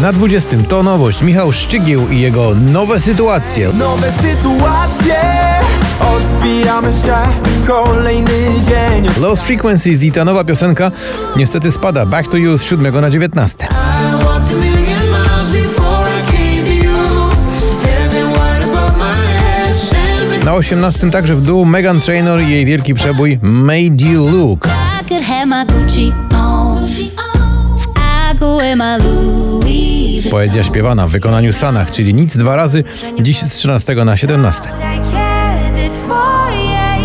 Na 20 to nowość Michał Szczygieł i jego nowe sytuacje. Nowe sytuacje Odbijamy się Kolejny dzień Lost Frequencies i ta nowa piosenka niestety spada Back to You z 7 na 19. I walked a million miles before I came to you. Heaven wide above my head. Champagne. Na 18 także w dół Megan Trainor i jej wielki przebój Made You Look. I could have my Gucci on. I go wear my Louis. Poezja śpiewana w wykonaniu Sanach, czyli nic dwa razy, dziś z 13 na 17. Kiedy twoje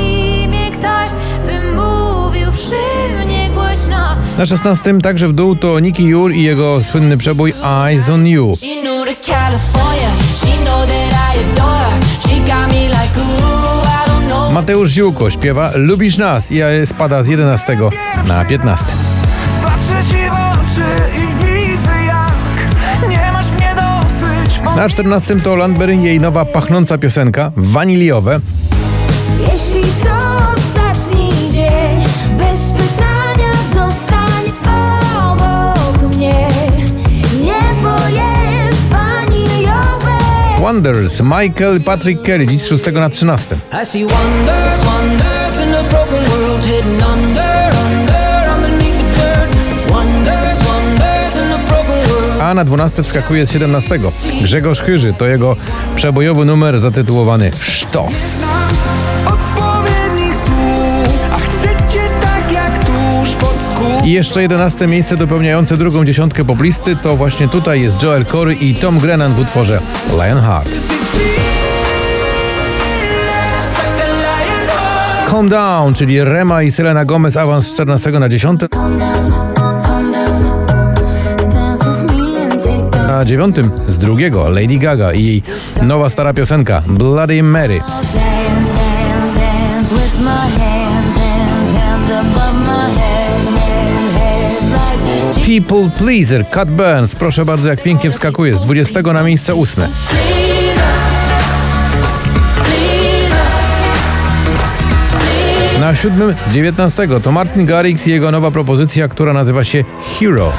imię ktoś wymówił przy mnie głośno Na 16 także w dół to Nicky Jur i jego słynny przebój Eyes on You. Mateusz Ziółko śpiewa Lubisz nas i spada z 11 na 15. Na 14 to Landberry i jej nowa pachnąca piosenka Waniliowe. Jeśli to ostatni dzień Bez pytania zostań obok mnie Niebo jest waniliowe Wonders, Michael Patrick Kelly dziś z 6 na 13. I see wonders, wonders A na 12 wskakuje z 17. Grzegorz Chyży to jego przebojowy numer zatytułowany Sztos. tak I jeszcze 11 miejsce dopełniające drugą dziesiątkę poplisty to właśnie tutaj jest Joel Corey i Tom Grennan w utworze Lionheart. Calm Down, czyli Rema i Selena Gomez awans z 14 na 10. Na dziewiątym z drugiego Lady Gaga i jej nowa stara piosenka Bloody Mary. People Pleaser, Cut Burns, proszę bardzo jak pięknie wskakuje z 20 na miejsce 8. Na siódmym z 19 to Martin Garrix i jego nowa propozycja, która nazywa się Hero.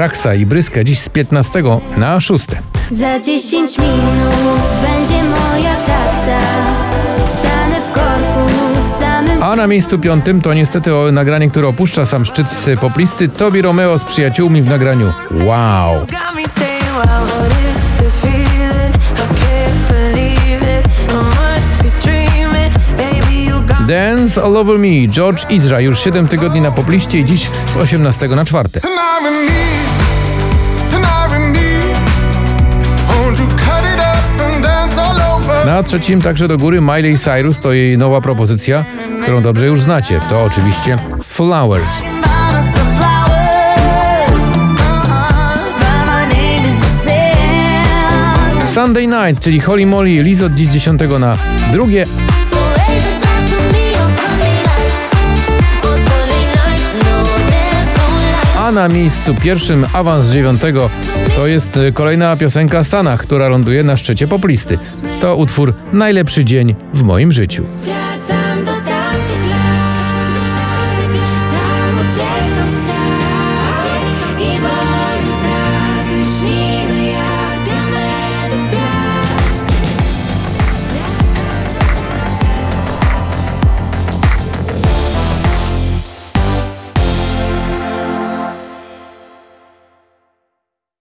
Kraksa i Bryska dziś z 15 na 6. Za 10 minut będzie moja taksa Stanę w korku w samym A na miejscu piątym to niestety o nagranie, które opuszcza sam szczyt poplisty Tobi Romeo z przyjaciółmi w nagraniu Wow. Dance All Over Me, George Izra już 7 tygodni na popliście i dziś z 18 na 4. Na trzecim także do góry Miley Cyrus to jej nowa propozycja, którą dobrze już znacie. To oczywiście Flowers. Sunday Night, czyli Holly Molly Lizot dziś 10 na drugie, na miejscu pierwszym awans 9 to jest y, kolejna piosenka Stanach, która ląduje na szczycie poplisty. To utwór Najlepszy dzień w moim życiu.